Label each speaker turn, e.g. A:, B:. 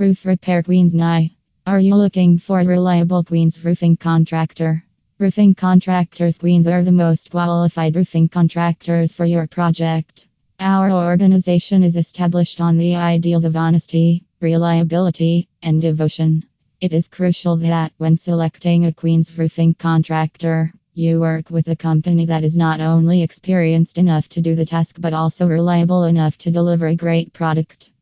A: Roof Repair Queens NY. Are you looking for a reliable Queens roofing contractor? Roofing contractors Queens are the most qualified roofing contractors for your project. Our organization is established on the ideals of honesty, reliability, and devotion. It is crucial that when selecting a Queens roofing contractor, you work with a company that is not only experienced enough to do the task but also reliable enough to deliver a great product.